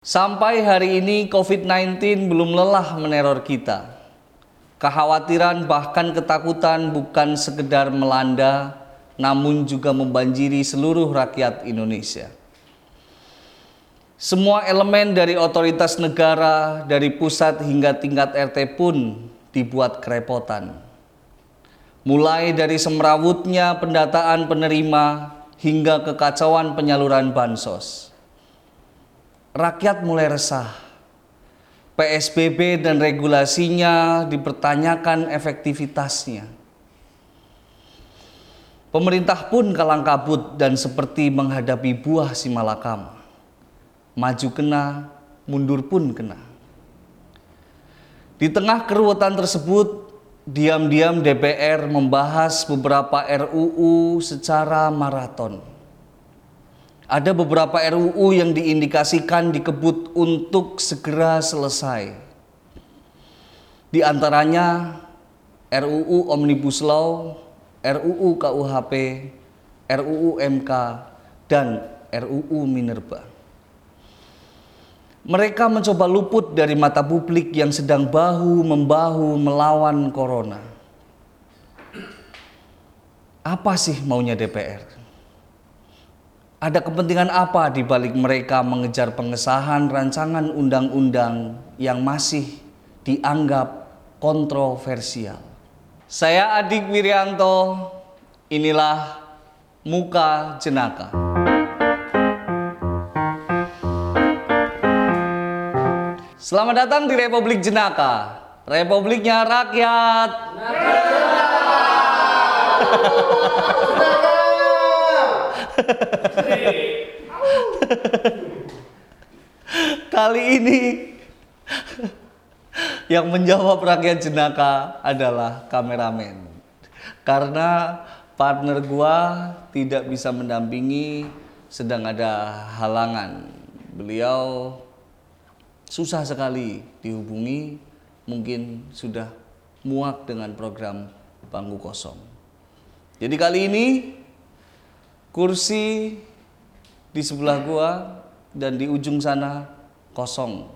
Sampai hari ini COVID-19 belum lelah meneror kita. Kekhawatiran bahkan ketakutan bukan sekedar melanda, namun juga membanjiri seluruh rakyat Indonesia. Semua elemen dari otoritas negara, dari pusat hingga tingkat RT pun dibuat kerepotan. Mulai dari semrawutnya pendataan penerima hingga kekacauan penyaluran bansos rakyat mulai resah. PSBB dan regulasinya dipertanyakan efektivitasnya. Pemerintah pun kalang kabut dan seperti menghadapi buah si malakama. Maju kena, mundur pun kena. Di tengah keruwetan tersebut, diam-diam DPR membahas beberapa RUU secara maraton ada beberapa RUU yang diindikasikan dikebut untuk segera selesai. Di antaranya RUU Omnibus Law, RUU KUHP, RUU MK, dan RUU Minerba. Mereka mencoba luput dari mata publik yang sedang bahu-membahu melawan corona. Apa sih maunya DPR? Ada kepentingan apa di balik mereka mengejar pengesahan rancangan undang-undang yang masih dianggap kontroversial? Saya Adik Wiryanto, inilah Muka Jenaka. Selamat datang di Republik Jenaka, Republiknya Rakyat. Kali ini yang menjawab rakyat jenaka adalah kameramen. Karena partner gua tidak bisa mendampingi sedang ada halangan. Beliau susah sekali dihubungi, mungkin sudah muak dengan program bangku kosong. Jadi kali ini kursi di sebelah gua dan di ujung sana kosong.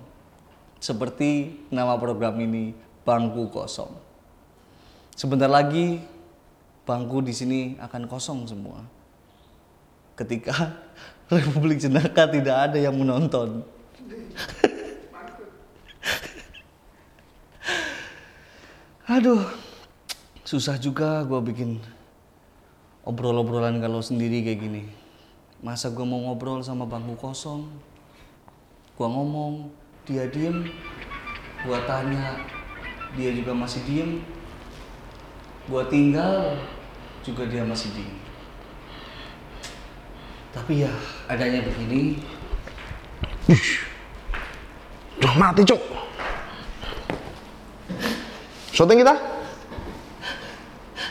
Seperti nama program ini bangku kosong. Sebentar lagi bangku di sini akan kosong semua. Ketika Republik Jenaka tidak ada yang menonton. Aduh, susah juga gua bikin obrol-obrolan kalau sendiri kayak gini. Masa gue mau ngobrol sama bangku kosong? Gue ngomong, dia diem. Gue tanya, dia juga masih diem. Gue tinggal, juga dia masih diem. Tapi ya, adanya begini. Udah mati, Cuk. Syuting kita?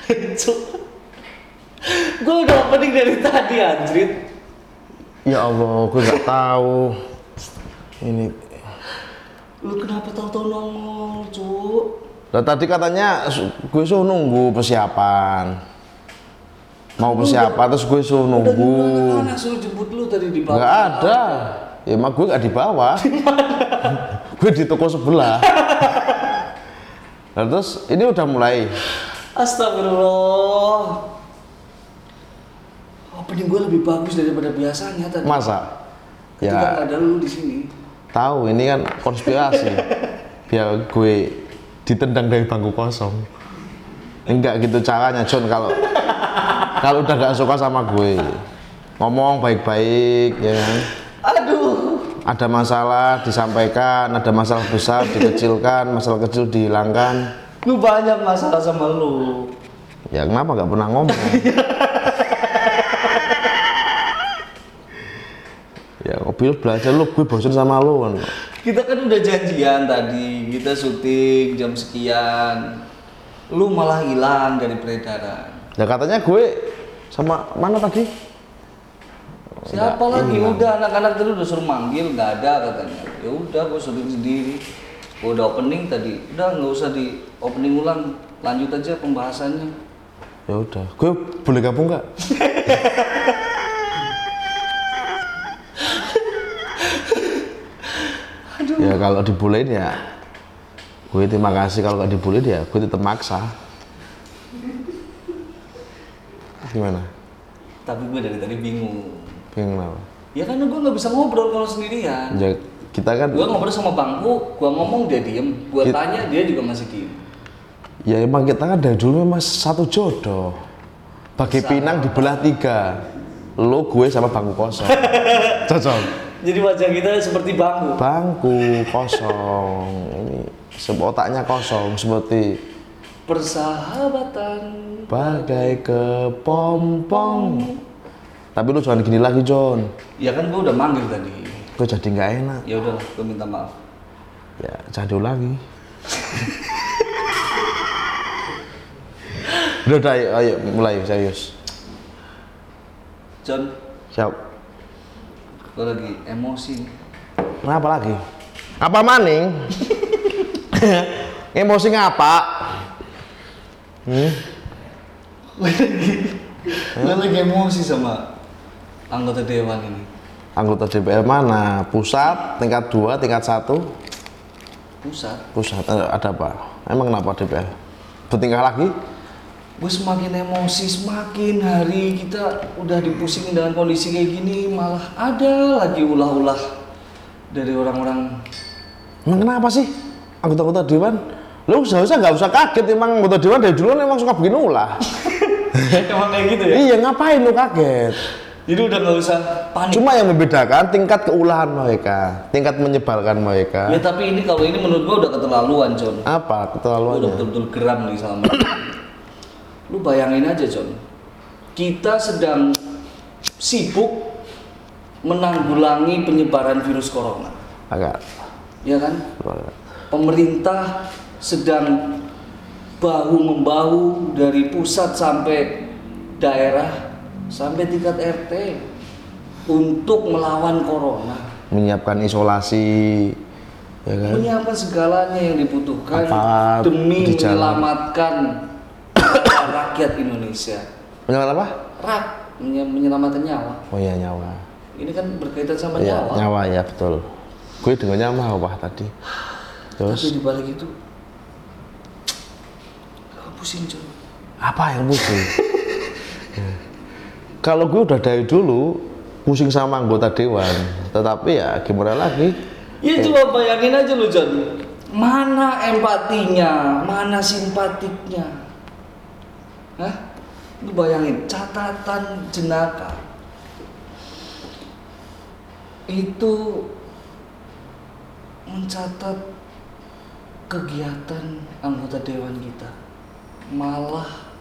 Cuk. Gue udah opening dari tadi anjrit. Ya Allah, gue gak tahu. Ini. Lu kenapa tahu-tahu nongol, Cuk? Lah tadi katanya gue suruh nunggu persiapan. Mau persiapan terus gue suruh nunggu. gimana anak suruh jemput lu tadi di belakang? Gak ada. Ya emang gue gak di bawah. gue di toko sebelah. Nah, terus ini udah mulai. Astagfirullah. Opening gue lebih bagus daripada biasanya tadi. Masa? Ketika Ya ada lu di sini. tahu ini kan konspirasi. Biar gue ditendang dari bangku kosong. Enggak gitu caranya John kalau kalau udah gak suka sama gue ngomong baik-baik ya kan. Aduh. ada masalah disampaikan ada masalah besar dikecilkan masalah kecil dihilangkan Lu banyak masalah sama lu. ya kenapa nggak pernah ngomong mobil belajar lu gue bosan sama lu kan Kita kan udah janjian tadi, kita syuting jam sekian. Lu malah hilang dari peredaran. ya katanya gue sama mana tadi Siapa lagi? Udah anak-anak tadi udah suruh manggil, nggak ada katanya. Ya udah, gue syuting sendiri. Gue udah opening tadi. Udah nggak usah di opening ulang. Lanjut aja pembahasannya. ya udah gue boleh gabung nggak Ya kalau dibolehin ya gue terima kasih kalau nggak dibolehin ya gue tetap maksa. Gimana? Tapi gue dari tadi bingung. Pengen apa? Ya karena gue nggak bisa ngobrol kalau sendirian. Ya, kita kan Gue ngobrol sama bangku, gue ngomong dia diem, gue It- tanya dia juga masih diem. ya emang kita kan dari dulu memang satu jodoh. Bagi Sama. pinang dibelah tiga. Lo gue sama bangku kosong. Cocok. Jadi wajah kita seperti bangku. Bangku kosong. Ini otaknya kosong seperti Persahabatan. bagai kepompong. Tapi lu jangan gini lagi John. Ya kan gue udah manggil tadi. Gue jadi nggak enak. Ya udahlah, gue minta maaf. Ya jangan diulangi. udah udah ayo, ayo mulai serius. John, Siap. Gue lagi emosi. nih. Kenapa lagi? Apa maning? Emosi ngapa? Hmm? Gue lagi emosi sama anggota dewan ini. Anggota DPR mana? Pusat, tingkat 2, tingkat 1? Pusat. Pusat, eh, ada apa? Emang kenapa DPR? Bertingkah lagi? Gue semakin emosi, semakin hari kita udah dipusingin dengan kondisi kayak gini, malah ada lagi ulah-ulah dari orang-orang. Emang kenapa sih? Anggota-anggota dewan? Lu seharusnya nggak usah kaget, emang anggota dewan dari dulu emang suka bikin ulah. Emang kayak gitu ya? iya, ngapain lu kaget? Jadi udah nggak usah panik. Cuma yang membedakan tingkat keulahan mereka, tingkat menyebalkan mereka. Ya tapi ini kalau ini menurut gue udah keterlaluan, John. Apa Gue udah keterlaluannya? betul-betul geram nih sama mereka. Lu bayangin aja, John. Kita sedang sibuk menanggulangi penyebaran virus corona. Agak. Ya kan? Pemerintah sedang bahu membahu dari pusat sampai daerah sampai tingkat RT untuk melawan corona. Menyiapkan isolasi, ya kan? menyiapkan segalanya yang dibutuhkan Aparat demi menyelamatkan rakyat Indonesia. Menyelamat apa? Rak, menye- menyelamatkan nyawa. Oh iya nyawa. Ini kan berkaitan sama Iya, nyawa. nyawa ya betul. Gue dengarnya mah apa tadi? Tapi Terus di balik itu, aku pusing John. apa yang pusing? Kalau gue udah dari dulu pusing sama anggota dewan, tetapi ya gimana lagi? Ya coba bayangin aja lu John. Mana empatinya, mana simpatiknya? Hah? Lu bayangin catatan jenaka itu mencatat kegiatan anggota dewan kita malah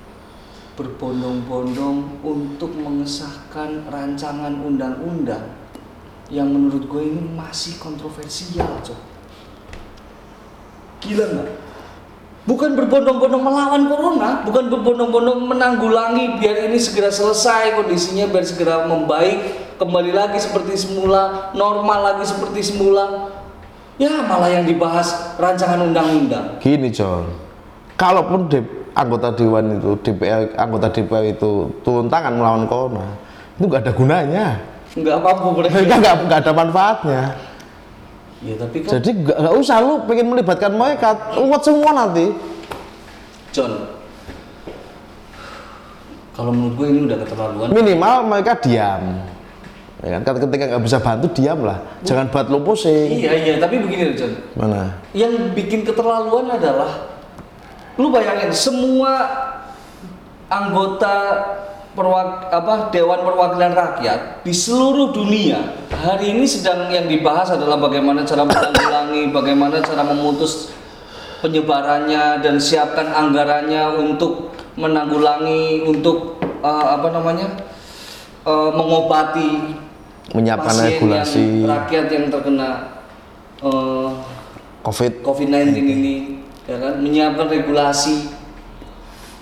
berbondong-bondong untuk mengesahkan rancangan undang-undang yang menurut gue ini masih kontroversial, Cok. Gila nggak? Bukan berbondong-bondong melawan corona, bukan berbondong-bondong menanggulangi biar ini segera selesai kondisinya biar segera membaik, kembali lagi seperti semula, normal lagi seperti semula. Ya malah yang dibahas rancangan undang-undang. Gini John, kalaupun de- anggota dewan itu DPR anggota DPR itu turun tangan melawan corona, itu nggak ada gunanya. Nggak mampu mereka. Mereka nggak ada manfaatnya. Ya tapi kan Jadi nggak usah lu pengen melibatkan mereka, umat semua nanti. John, kalau menurut gue ini udah keterlaluan. Minimal mereka diam. Ya kan ketika nggak bisa bantu diam lah. Jangan buat lu pusing. Iya iya, tapi begini loh John. Mana? Yang bikin keterlaluan adalah lu bayangin semua anggota perwak apa Dewan Perwakilan Rakyat di seluruh dunia hari ini sedang yang dibahas adalah bagaimana cara menanggulangi, bagaimana cara memutus penyebarannya dan siapkan anggarannya untuk menanggulangi untuk eh, apa namanya eh, mengobati Menyiapkan regulasi yang, rakyat yang terkena eh, COVID. COVID-19 ini, ya kan, menyiapkan regulasi.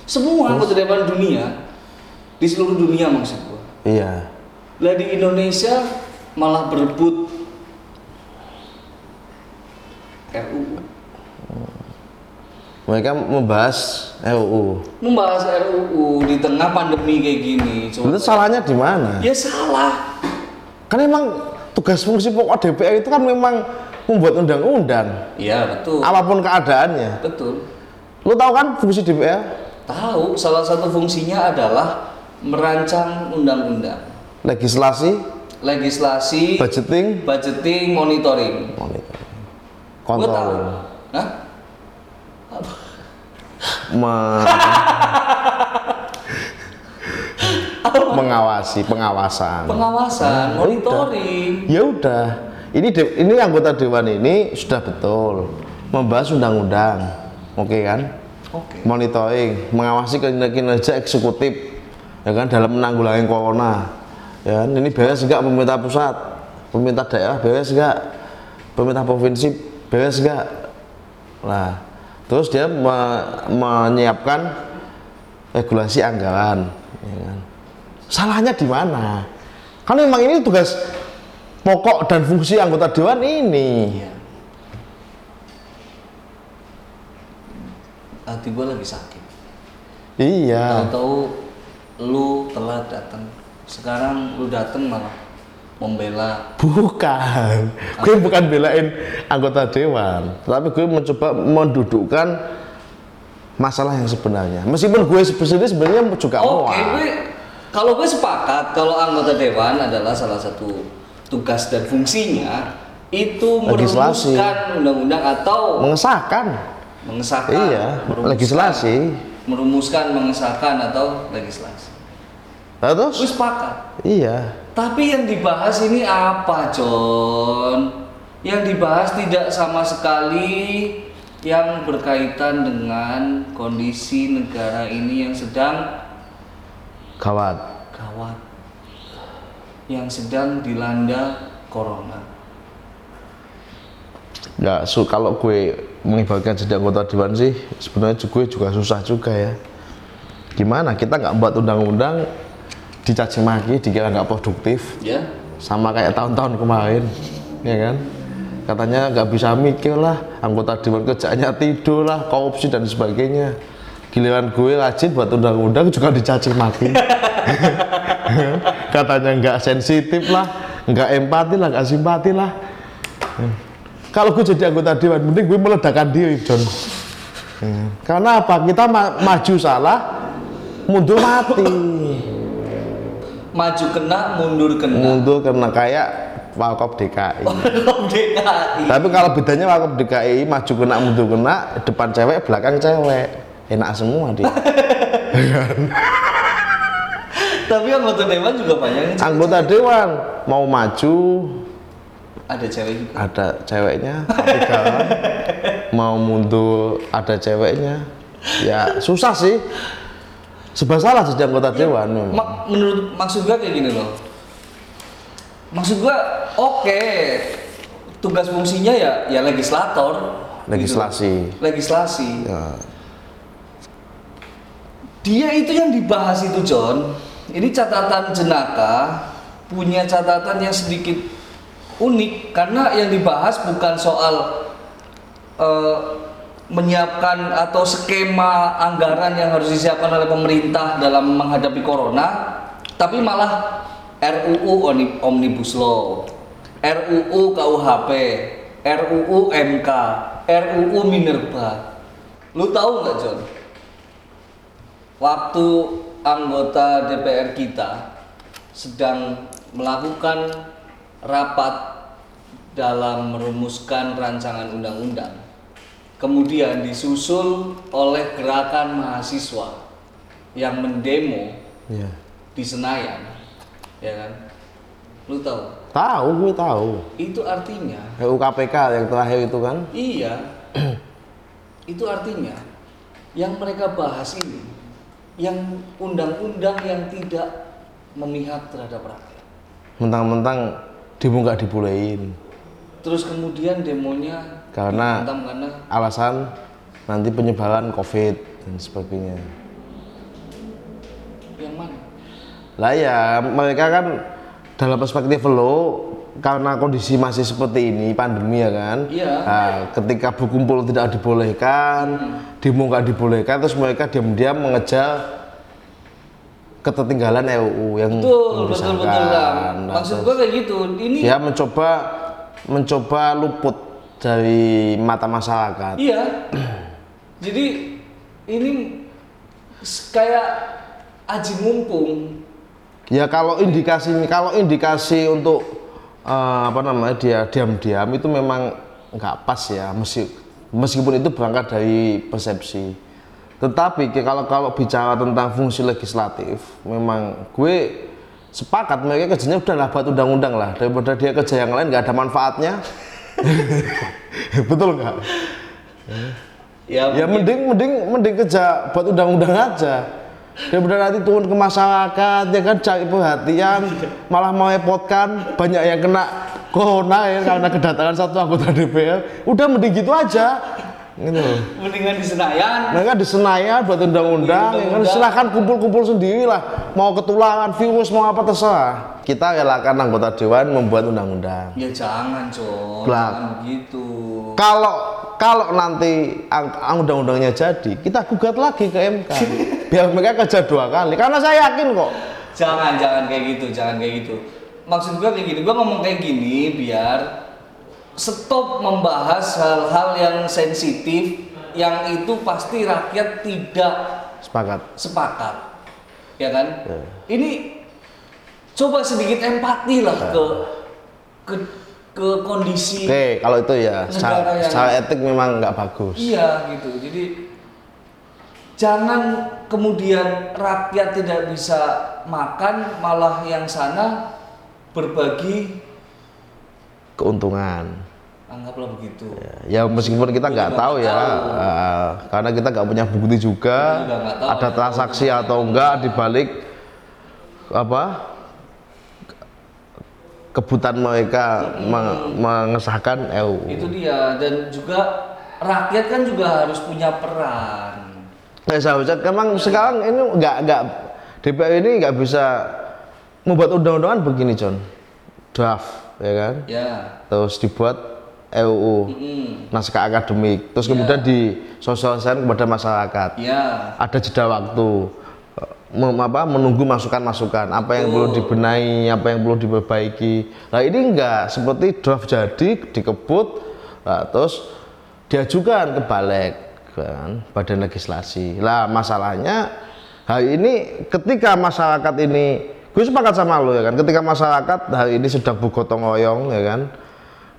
Semua anggota dewan dunia di seluruh dunia maksud gua. Iya. Lah di Indonesia malah berebut RUU. Mereka membahas RUU. Membahas RUU di tengah pandemi kayak gini. Coba. Itu salahnya di mana? Ya salah. Kan emang tugas fungsi pokok DPR itu kan memang membuat undang-undang Iya betul. apa pun keadaannya Betul. lu tahu kan fungsi DPR Tahu salah satu fungsinya adalah merancang undang-undang, legislasi legislasi, budgeting budgeting, monitoring. monitoring. Hah? Me- mengawasi pengawasan. Pengawasan, Nah, monitoring. ya udah. Ini de- ini anggota dewan ini sudah betul membahas undang-undang. Oke kan? Oke. monitoring mengawasi kinerja eksekutif ya kan dalam menanggulangi corona ya kan ini beres enggak pemerintah pusat pemerintah daerah beres enggak pemerintah provinsi beres enggak nah terus dia me- menyiapkan regulasi anggaran ya kan. salahnya di mana kan memang ini tugas pokok dan fungsi anggota dewan ini. Hati gue lagi sakit. iya Tahu-tahu lu telat datang. Sekarang lu datang malah membela. Bukan, gue bukan belain anggota dewan, tapi gue mencoba mendudukkan masalah yang sebenarnya. Meskipun gue sebenarnya sebenarnya juga Oke, muak. gue kalau gue sepakat kalau anggota dewan adalah salah satu tugas dan fungsinya itu merumuskan undang-undang atau mengesahkan, mengesahkan iya, legislasi. Merumuskan mengesahkan atau legislasi. Nah, terus, sepakat iya, tapi yang dibahas ini apa John? Yang dibahas tidak sama sekali yang berkaitan dengan kondisi negara ini yang sedang gawat. gawat. Yang sedang dilanda corona. Ya, su kalau gue mengibaratkan jadi anggota dewan sih, sebenarnya gue juga susah juga ya. Gimana? Kita nggak buat undang-undang dicaci maki, dikira nggak produktif, ya. Sama kayak tahun-tahun kemarin ya kan? Katanya nggak bisa mikir lah anggota dewan kerjaannya tidur lah korupsi dan sebagainya. Giliran gue rajin buat undang-undang juga dicaci maki. Katanya nggak sensitif lah nggak empati lah nggak simpati lah kalau gue jadi anggota dewan mending gue meledakan diri John Ya. karena apa kita ma- maju salah mundur mati maju kena mundur kena mundur karena kayak Walkop DKI. DKI Tapi kalau bedanya Walkop DKI maju kena mundur kena, depan cewek, belakang cewek. Enak semua dia. tapi anggota dewan juga banyak Anggota dewan mau maju ada cewek juga ada ceweknya, tapi galak. mau mundur ada ceweknya. Ya susah sih. Sebab salah jadi anggota dewan memang. Ma- menurut maksud gua kayak gini loh maksud gua oke tugas fungsinya ya ya legislator Legislasi. gitu. legislasi Ya. dia itu yang dibahas itu John ini catatan jenaka punya catatan yang sedikit unik karena yang dibahas bukan soal eh, menyiapkan atau skema anggaran yang harus disiapkan oleh pemerintah dalam menghadapi corona tapi malah RUU Omnibus Law RUU KUHP RUU MK RUU Minerba. Lu tahu nggak John? Waktu anggota DPR kita sedang melakukan rapat dalam merumuskan rancangan undang-undang kemudian disusul oleh gerakan mahasiswa yang mendemo Ya. di Senayan ya kan lu tahu Tahu gue tahu. itu artinya RUU KPK yang terakhir itu kan. Iya. itu artinya yang mereka bahas ini yang undang-undang yang tidak memihak terhadap rakyat. Mentang-mentang demo nggak dibolehin. Terus kemudian demonya Karena- karena alasan nanti penyebaran COVID dan sebagainya. yang mana? Lah ya mereka kan dalam perspektif lo karena kondisi masih seperti ini pandemi ya kan. Iya. Nah, ketika berkumpul tidak dibolehkan, demo nggak dibolehkan, terus mereka diam-diam mengejar ketertinggalan RUU yang Betul, betul, betul. Nah, Maksud gua kayak gitu. Ini dia mencoba mencoba luput dari mata masyarakat. Iya. Jadi ini kayak aji mumpung. Ya kalau indikasi kalau indikasi untuk eh, apa namanya dia diam-diam itu memang nggak pas ya meski- meskipun itu berangkat dari persepsi. Tetapi kalau kalau bicara tentang fungsi legislatif, memang gue sepakat mereka kerjanya udahlah buat undang-undang lah daripada dia kerja yang lain nggak ada manfaatnya. Betul nggak? Ya, Ya mending mending mending kerja buat undang-undang aja. Daripada nanti turun ke masyarakat ya kan cari perhatian malah merepotkan banyak yang kena corona ya karena kedatangan satu anggota DPR. Udah mending gitu aja. Gitu. mendingan di Senayan. Mereka di Senayan buat undang-undang, ya kan silahkan kumpul-kumpul sendiri lah. Mau ketularan virus mau apa terserah. Kita relakan anggota dewan membuat undang-undang. Ya jangan. Lah. Jangan begitu. Kalau kalau nanti ang- ang- undang-undangnya jadi, kita gugat lagi ke MK. Biar mereka kerja dua kali. Karena saya yakin kok. Jangan, jangan kayak gitu, jangan kayak gitu. Maksud gua kayak gini, gua ngomong kayak gini biar stop membahas hal-hal yang sensitif yang itu pasti rakyat tidak Sepakat. sepakat. Ya kan? Ini coba sedikit empati lah ke ke ke kondisi Oke, kalau itu ya, Negara secara, yang- secara etik memang nggak bagus. Iya gitu. Jadi jangan kemudian rakyat tidak bisa makan malah yang sana berbagi Keuntungan. anggaplah begitu. Ya meskipun kita nggak juga tahu nggak ya, tahu. eh, karena kita nggak punya bukti juga, nggak tahu ada ada transaksi keuntungan atau enggak di balik apa kebutuhan mereka meng- mengesahkan RUU. Itu dia dan juga rakyat kan juga harus punya peran. Ya seharusnya memang sekarang ini nggak nggak DPR ini nggak bisa membuat undang-undangan begini John, draft ya kan, Ya. terus dibuat RUU Mm, naskah akademik, terus kemudian disosialisasikan kepada masyarakat. ya. ada jeda waktu. Mem- apa, menunggu masukan-masukan. Apa yang perlu Betul. dibenahi apa yang perlu diperbaiki. Nah ini enggak. Seperti draft jadi dikebut nah, terus diajukan ke balik kan badan legislasi. Lah masalahnya hari ini ketika masyarakat ini gue sepakat sama lo ya kan ketika masyarakat hari ini sedang bergotong royong ya kan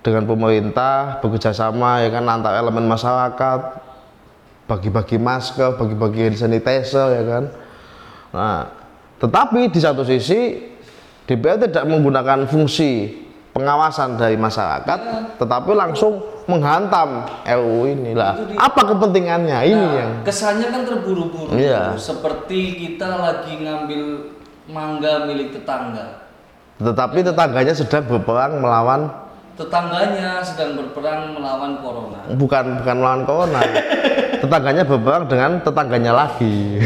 dengan pemerintah bekerja sama ya kan antar elemen masyarakat bagi-bagi masker, bagi-bagi hand sanitizer ya kan. Nah, tetapi di satu sisi DPR tidak menggunakan fungsi pengawasan dari masyarakat, tetapi langsung menghantam RUU ini lah. Itu dia. Apa kepentingannya ini Nah, yang kesannya kan terburu-buru. Iya. Seperti kita lagi ngambil mangga milik tetangga. tetapi tetangganya sedang berperang melawan Tetangganya sedang berperang melawan corona. bukan bukan melawan corona. tetangganya berperang dengan tetangganya lagi.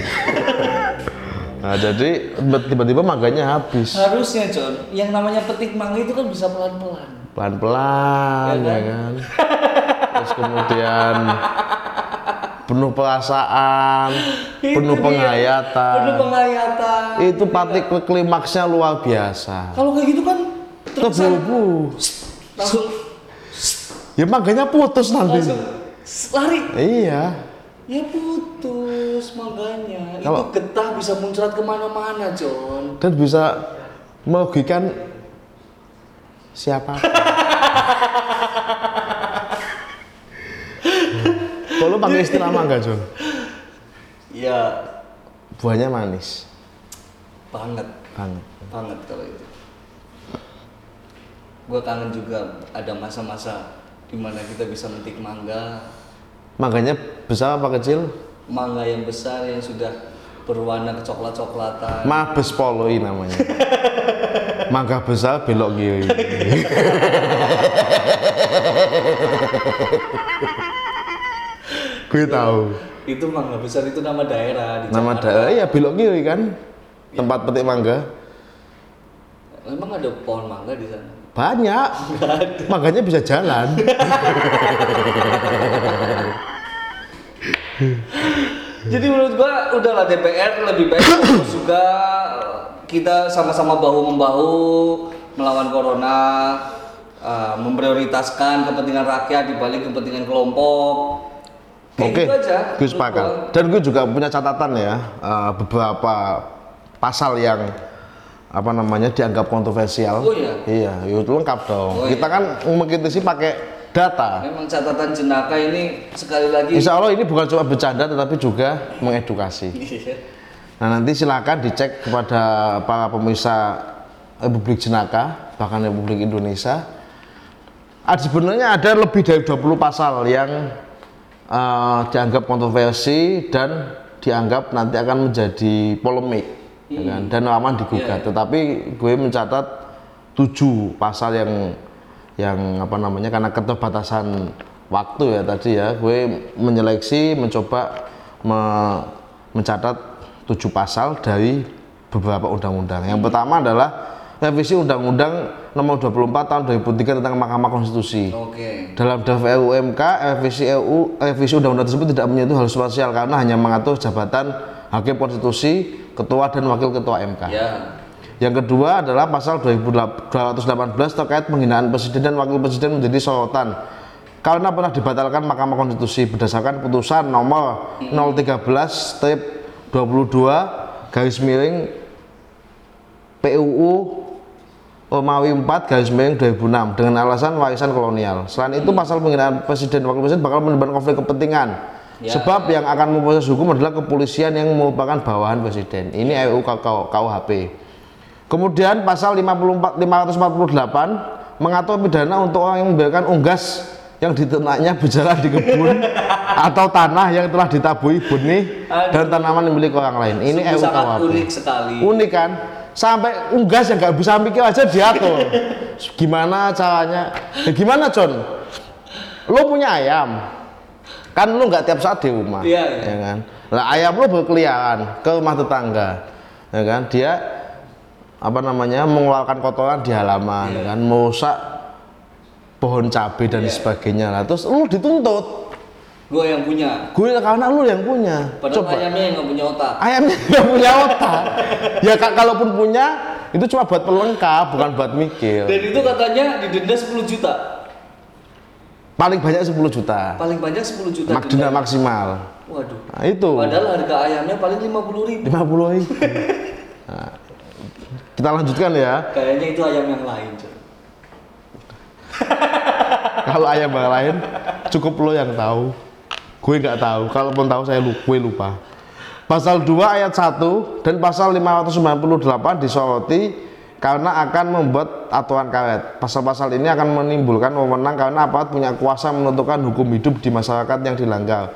nah, jadi tiba-tiba mangganya habis. Harusnya John, yang namanya petik mangga itu kan bisa pelan-pelan. pelan-pelan Ya ya kan terus kemudian penuh perasaan penuh penghayatan Penuh penghayatan. itu pasti klimaksnya luar biasa Kalau kayak gitu kan terkesan terburu langsung ya makanya putus nanti langsung lari. iya Ya putus mangganya. Kalau- Itu getah bisa muncrat ke mana-mana John. dan bisa merugikan siapa kalau pakai istilah mangga John Ya buahnya manis banget, banget banget kalau itu. Gue kangen juga ada masa-masa di mana kita bisa metik mangga, mangganya besar apa kecil mangga yang besar yang sudah berwarna kecoklat-coklatan. Mabes Poloi namanya. Mangga besar belok kiri. Gue tahu. itu mangga besar itu nama daerah di Nama daerah ya belok kiri kan. Tempat petik mangga. Emang ada pohon mangga di sana? Banyak. Mangganya bisa jalan. Jadi menurut gua udahlah DPR lebih baik juga kita sama-sama bahu membahu melawan corona. uh, memprioritaskan kepentingan rakyat dibalik kepentingan kelompok. Oke, aja. gue sepakat. Dan gue juga punya catatan ya, eh, beberapa pasal yang apa namanya dianggap kontroversial. Oh iya? Iya, itu lengkap dong. Oh Kita kan mengkritisi pakai data. Memang catatan jenaka ini sekali lagi Insya Allah ini bukan cuma bercanda tetapi juga mengedukasi. Nah nanti silakan dicek kepada para pemirsa Republik Jenaka, bahkan Republik Indonesia. Ada sebenarnya ada lebih dari 20 pasal yang eh, dianggap kontroversi dan dianggap nanti akan menjadi polemik ya kan? dan aman digugat. Tetapi gue mencatat tujuh pasal yang yang apa namanya karena keterbatasan waktu ya tadi ya gue menyeleksi mencoba me- mencatat tujuh pasal dari beberapa undang-undang. Yang pertama adalah revisi Undang-Undang Nomor 24 Tahun 2003 tentang Mahkamah Konstitusi. Oke. Dalam draft RUU MK, revisi RU, revisi undang-undang tersebut tidak menyentuh hal substansial karena hanya mengatur jabatan hakim konstitusi, ketua dan wakil ketua MK. Ya. Yang kedua adalah pasal 218 terkait penghinaan presiden dan wakil presiden menjadi sorotan karena pernah dibatalkan Mahkamah Konstitusi berdasarkan putusan nomor 013 strip 22 garis miring PUU Romawi 4 garis miring 2006 dengan alasan warisan kolonial. Selain itu pasal penghinaan presiden dan wakil presiden bakal menimbulkan konflik kepentingan. Ya. Sebab yang akan memproses hukum adalah kepolisian yang merupakan bawahan presiden. Ini RUU KUHP. Kemudian pasal 54 548 mengatur pidana untuk orang yang membiarkan unggas yang diternaknya berjalan di kebun atau tanah yang telah ditaburi benih dan tanaman milik orang lain. Ini RUU sangat KUHP. unik sekali. Unik kan? Sampai unggas yang nggak bisa mikir aja diatur. Gimana caranya? Ya gimana John? Lo punya ayam, kan lo nggak tiap saat di rumah, Iya, iya. ya kan? Lah ayam lo berkeliaran ke rumah tetangga, ya kan? Dia apa namanya mengeluarkan kotoran di halaman, Iya. ya kan? Merusak pohon cabai dan sebagainya lah. Terus lo dituntut, Gue yang punya. gue karena lo yang punya. Padahal ayamnya yang nggak punya otak. ayamnya nggak punya otak ya kak kalaupun punya itu cuma buat pelengkap bukan buat mikir Dan itu katanya didenda 10 juta. paling banyak 10 juta Paling banyak 10 juta. mak denda maksimal Waduh. nah itu Padahal harga ayamnya paling 50 ribu. 50 ribu Nah, kita lanjutkan ya Kayaknya itu ayam yang lain. Kalau ayam yang lain cukup lo yang tahu gue nggak tahu kalaupun tahu saya lupa gue lupa pasal 2 ayat 1 dan pasal 598 disoroti karena akan membuat aturan karet pasal-pasal ini akan menimbulkan wewenang karena aparat punya kuasa menentukan hukum hidup di masyarakat yang dilanggar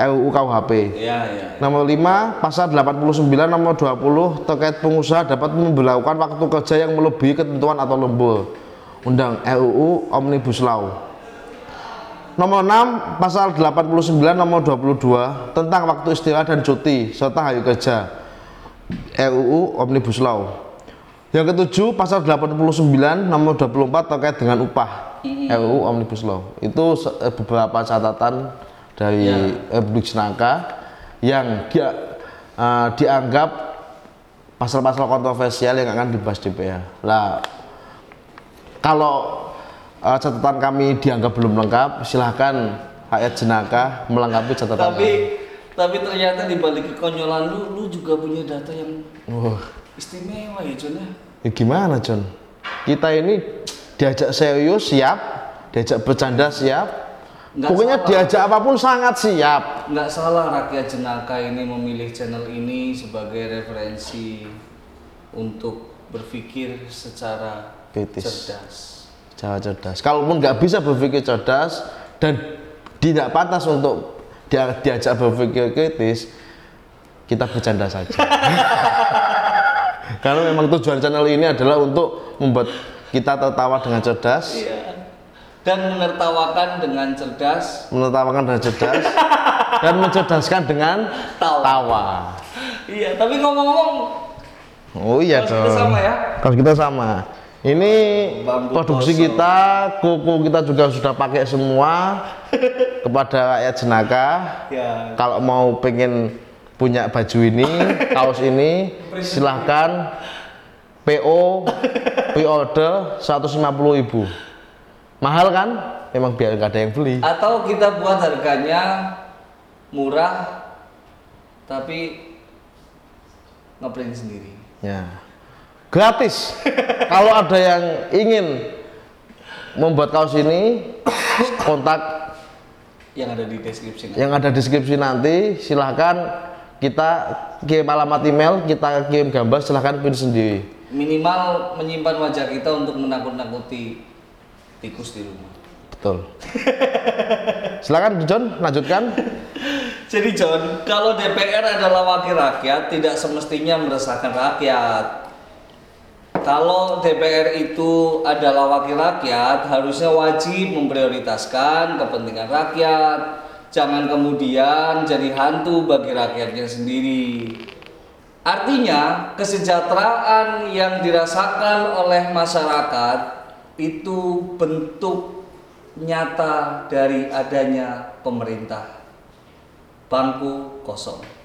RUU KUHP Iya, iya. Nomor 5, pasal 89 nomor 20 terkait pengusaha dapat memberlakukan waktu kerja yang melebihi ketentuan atau lembur. Undang RUU Omnibus Law. Nomor 6, pasal 89 nomor 22 tentang waktu istirahat dan cuti serta hari kerja. RUU Omnibus Law. Yang ketujuh, pasal 89 nomor 24 terkait dengan upah. RUU Omnibus Law. Itu eh, beberapa catatan dari Republik Senaka yang dia eh, dianggap pasal-pasal kontroversial yang akan dibahas DPR. Lah, kalau eh, catatan kami dianggap belum lengkap, silahkan rakyat jenaka melengkapi catatan Tapi tapi ternyata di balik kekonyolan lu, lu juga punya data yang kami. Wah, istimewa ya, John ya. ya gimana John? Kita ini diajak serius siap, diajak bercanda siap, Nggak pokoknya salah. diajak apa pun sangat siap. Nggak salah rakyat jenaka ini memilih channel ini sebagai referensi untuk berpikir secara Kritis. cerdas. Cara cerdas. Kalaupun nggak bisa berpikir cerdas dan tidak pantas untuk dia, diajak berpikir kritis, kita bercanda saja. Karena memang tujuan channel ini adalah untuk membuat kita tertawa dengan cerdas, Iya. Dan menertawakan dengan cerdas. menertawakan dengan cerdas, dan mencerdaskan dengan Tawa. tawa. Iya, tapi ngomong-ngomong Oh iya Kalau kita dong. sama ya? Kalau kita sama. Ini Bambu produksi kosong. kita, kuku kita juga sudah pakai semua kepada rakyat jenaka. ya Kalau mau pengen punya baju ini, kaos ini, silahkan PO pre-order 150.000 Mahal kan? Memang biar nggak ada yang beli. Atau kita buat harganya murah tapi ngeprint sendiri. Ya. Gratis. Kalau ada yang ingin membuat kaos ini, kontak Yang ada di deskripsi. yang ada deskripsi nanti. Silahkan kita kirim alamat email, kita kirim gambar, silahkan print sendiri. Minimal menyimpan wajah kita untuk menakut-nakuti tikus di rumah. Betul. Silakan John, lanjutkan. Jadi John, kalau DPR adalah wakil rakyat, tidak semestinya meresahkan rakyat. Kalau DPR itu adalah wakil rakyat, harusnya wajib memprioritaskan kepentingan rakyat. Jangan kemudian jadi hantu bagi rakyatnya sendiri. Artinya, kesejahteraan yang dirasakan oleh masyarakat itu bentuk nyata dari adanya pemerintah bangku kosong.